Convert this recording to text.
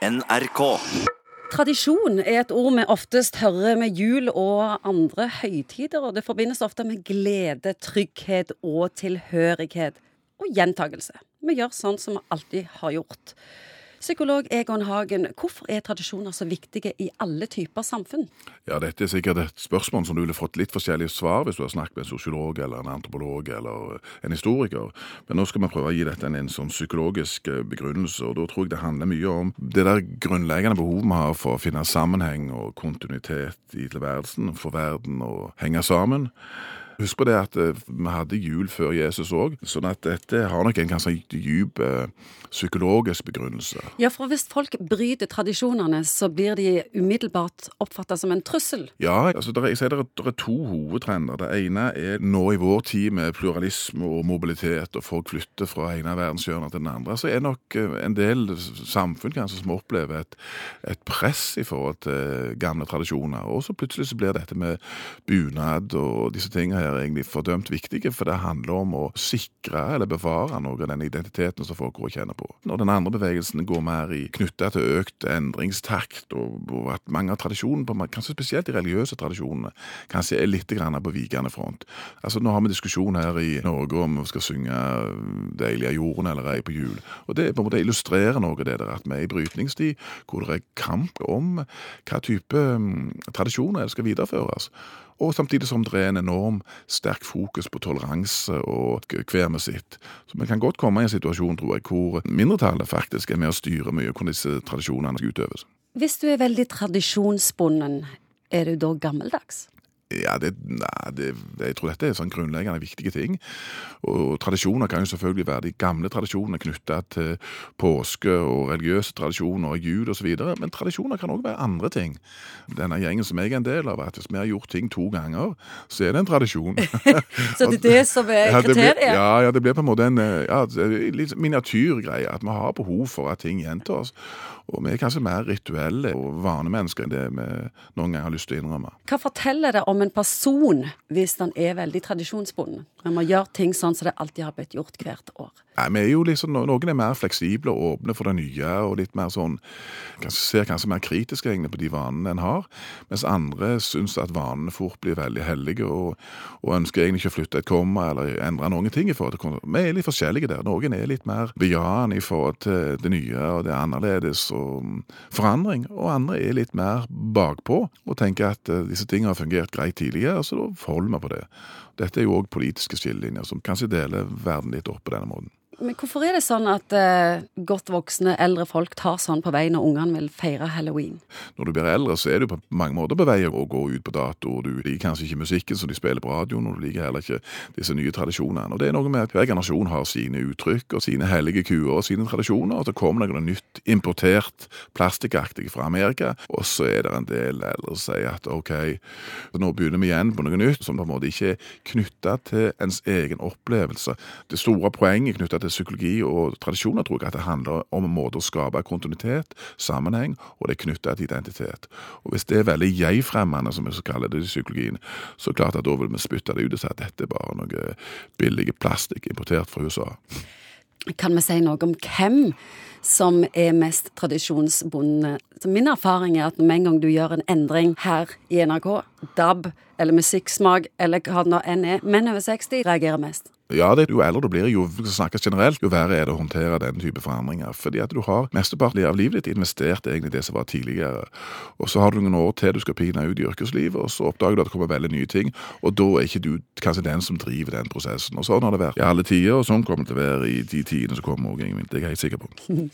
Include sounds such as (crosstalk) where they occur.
NRK. Tradisjon er et ord vi oftest hører med jul og andre høytider, og det forbindes ofte med glede, trygghet og tilhørighet. Og gjentagelse. Vi gjør sånn som vi alltid har gjort. Psykolog Egon Hagen, hvorfor er tradisjoner så viktige i alle typer samfunn? Ja, Dette er sikkert et spørsmål som du ville fått litt forskjellige svar hvis du har snakket med en sosiolog eller en antropolog eller en historiker. Men nå skal vi prøve å gi dette en, en sånn psykologisk eh, begrunnelse, og da tror jeg det handler mye om det der grunnleggende behovet vi har for å finne sammenheng og kontinuitet i tilværelsen, for verden å henge sammen. Husk på det at eh, vi hadde jul før Jesus òg, sånn at dette har nok en ganske dyp eh, psykologisk begrunnelse. Ja, for hvis folk bryter tradisjonene, så blir de umiddelbart oppfatta som en trussel? Ja, altså der, jeg sier det er, to hovedtrender. Det ene er nå i vår tid med pluralisme og mobilitet, og folk flytter fra ene verdenshjørnet til den andre, så er nok eh, en del samfunn kanskje som opplever et, et press i forhold til gamle tradisjoner. Og så plutselig så blir dette med bunad og disse tingene her er egentlig fordømt viktige, for det handler om å sikre eller bevare noe av den identiteten som folk går og kjenner på. Når den andre bevegelsen går mer i knytta til økt endringstakt, og, at mange av tradisjonene, kanskje spesielt de religiøse tradisjonene, kanskje er litt på vikende front. Altså Nå har vi diskusjon her i Norge om vi skal synge 'Deilig er jorden' eller ei på jul. Og Det på en måte illustrerer noe det der at vi er i brytningstid, hvor det er kamp om hva type um, tradisjoner skal videreføres. Og samtidig som det er en enorm sterk fokus på toleranse og hver med sitt. Så vi kan godt komme i en situasjon, tror jeg, hvor mindretallet faktisk er med å styre mye hvordan disse tradisjonene skal utøves. Hvis du er veldig tradisjonsbonden, er du da gammeldags? Ja, det, nei, det, jeg tror dette er sånn grunnleggende viktige ting. Og Tradisjoner kan jo selvfølgelig være de gamle tradisjonene knytta til påske og religiøse tradisjoner og jul osv., men tradisjoner kan òg være andre ting. Denne gjengen som jeg er en del av, at hvis vi har gjort ting to ganger, så er det en tradisjon. (laughs) så det er det som er (laughs) kriteriet? Ja, ja, det blir på en måte en ja, litt miniatyrgreie. At vi har behov for at ting gjentas. Og vi er kanskje mer rituelle og vanemennesker enn det vi noen gang har lyst til å innrømme. Hva forteller det om en person hvis han er veldig tradisjonsbonden? Man må gjøre ting sånn som det alltid har blitt gjort hvert år. Nei, vi er jo liksom, Noen er mer fleksible og åpne for det nye, og litt mer sånn, kanskje, ser kanskje mer kritisk egentlig på de vanene en har. Mens andre syns at vanene fort blir veldig hellige, og, og, ønsker egentlig ikke å flytte et komma eller endre noen ting. i forhold til Vi er litt forskjellige der. Noen er litt mer bejaende i forhold til det nye og det annerledes mm, forandring. Og andre er litt mer bakpå og tenker at uh, disse tingene har fungert greit tidligere, så da holder vi på det. Dette er jo òg politiske skillelinjer som kanskje deler verden litt opp på denne måten. Men hvorfor er det sånn at eh, godt voksne, eldre folk tar sånn på vei når ungene vil feire halloween? Når du blir eldre, så er du på mange måter på vei å gå ut på dato. Du liker kanskje ikke musikken som de spiller på radioen, og du liker heller ikke disse nye tradisjonene. Og det er noe med at Hver generasjon har sine uttrykk og sine hellige kuer og sine tradisjoner. Og så kommer det noe nytt, importert, plastikkaktig fra Amerika. Og så er det en del eldre som sier at OK, nå begynner vi igjen på noe nytt som på en måte ikke er knytta til ens egen opplevelse. Det store poenget knytta til psykologi og tradisjoner tror jeg at det handler om en måte å skape kontinuitet, sammenheng, og det er knytta til identitet. Og Hvis det er veldig jeg-fremmende, som vi så kaller det i psykologien, så er det klart at da vil vi spytte det ut og si at dette er bare noe billig plastikk importert fra USA. Kan vi si noe om hvem som er mest tradisjonsbundne? Min erfaring er at med en gang du gjør en endring her i NRK, DAB eller musikksmak eller hva det nå enn er, menn over 60 reagerer mest. Ja, det, jo eldre du blir, jo snakkes generelt, jo verre er det å håndtere den type forandringer. Fordi at du har mesteparten av livet ditt investert egentlig det som var tidligere. Og så har du noen år til du skal pine ut i yrkeslivet, og så oppdager du at det kommer veldig nye ting. Og da er ikke du kanskje den som driver den prosessen. Og sånn har det vært i alle tider, og sånn kommer det til å være i de tidene som kommer òg, Det er jeg helt sikker på. (laughs)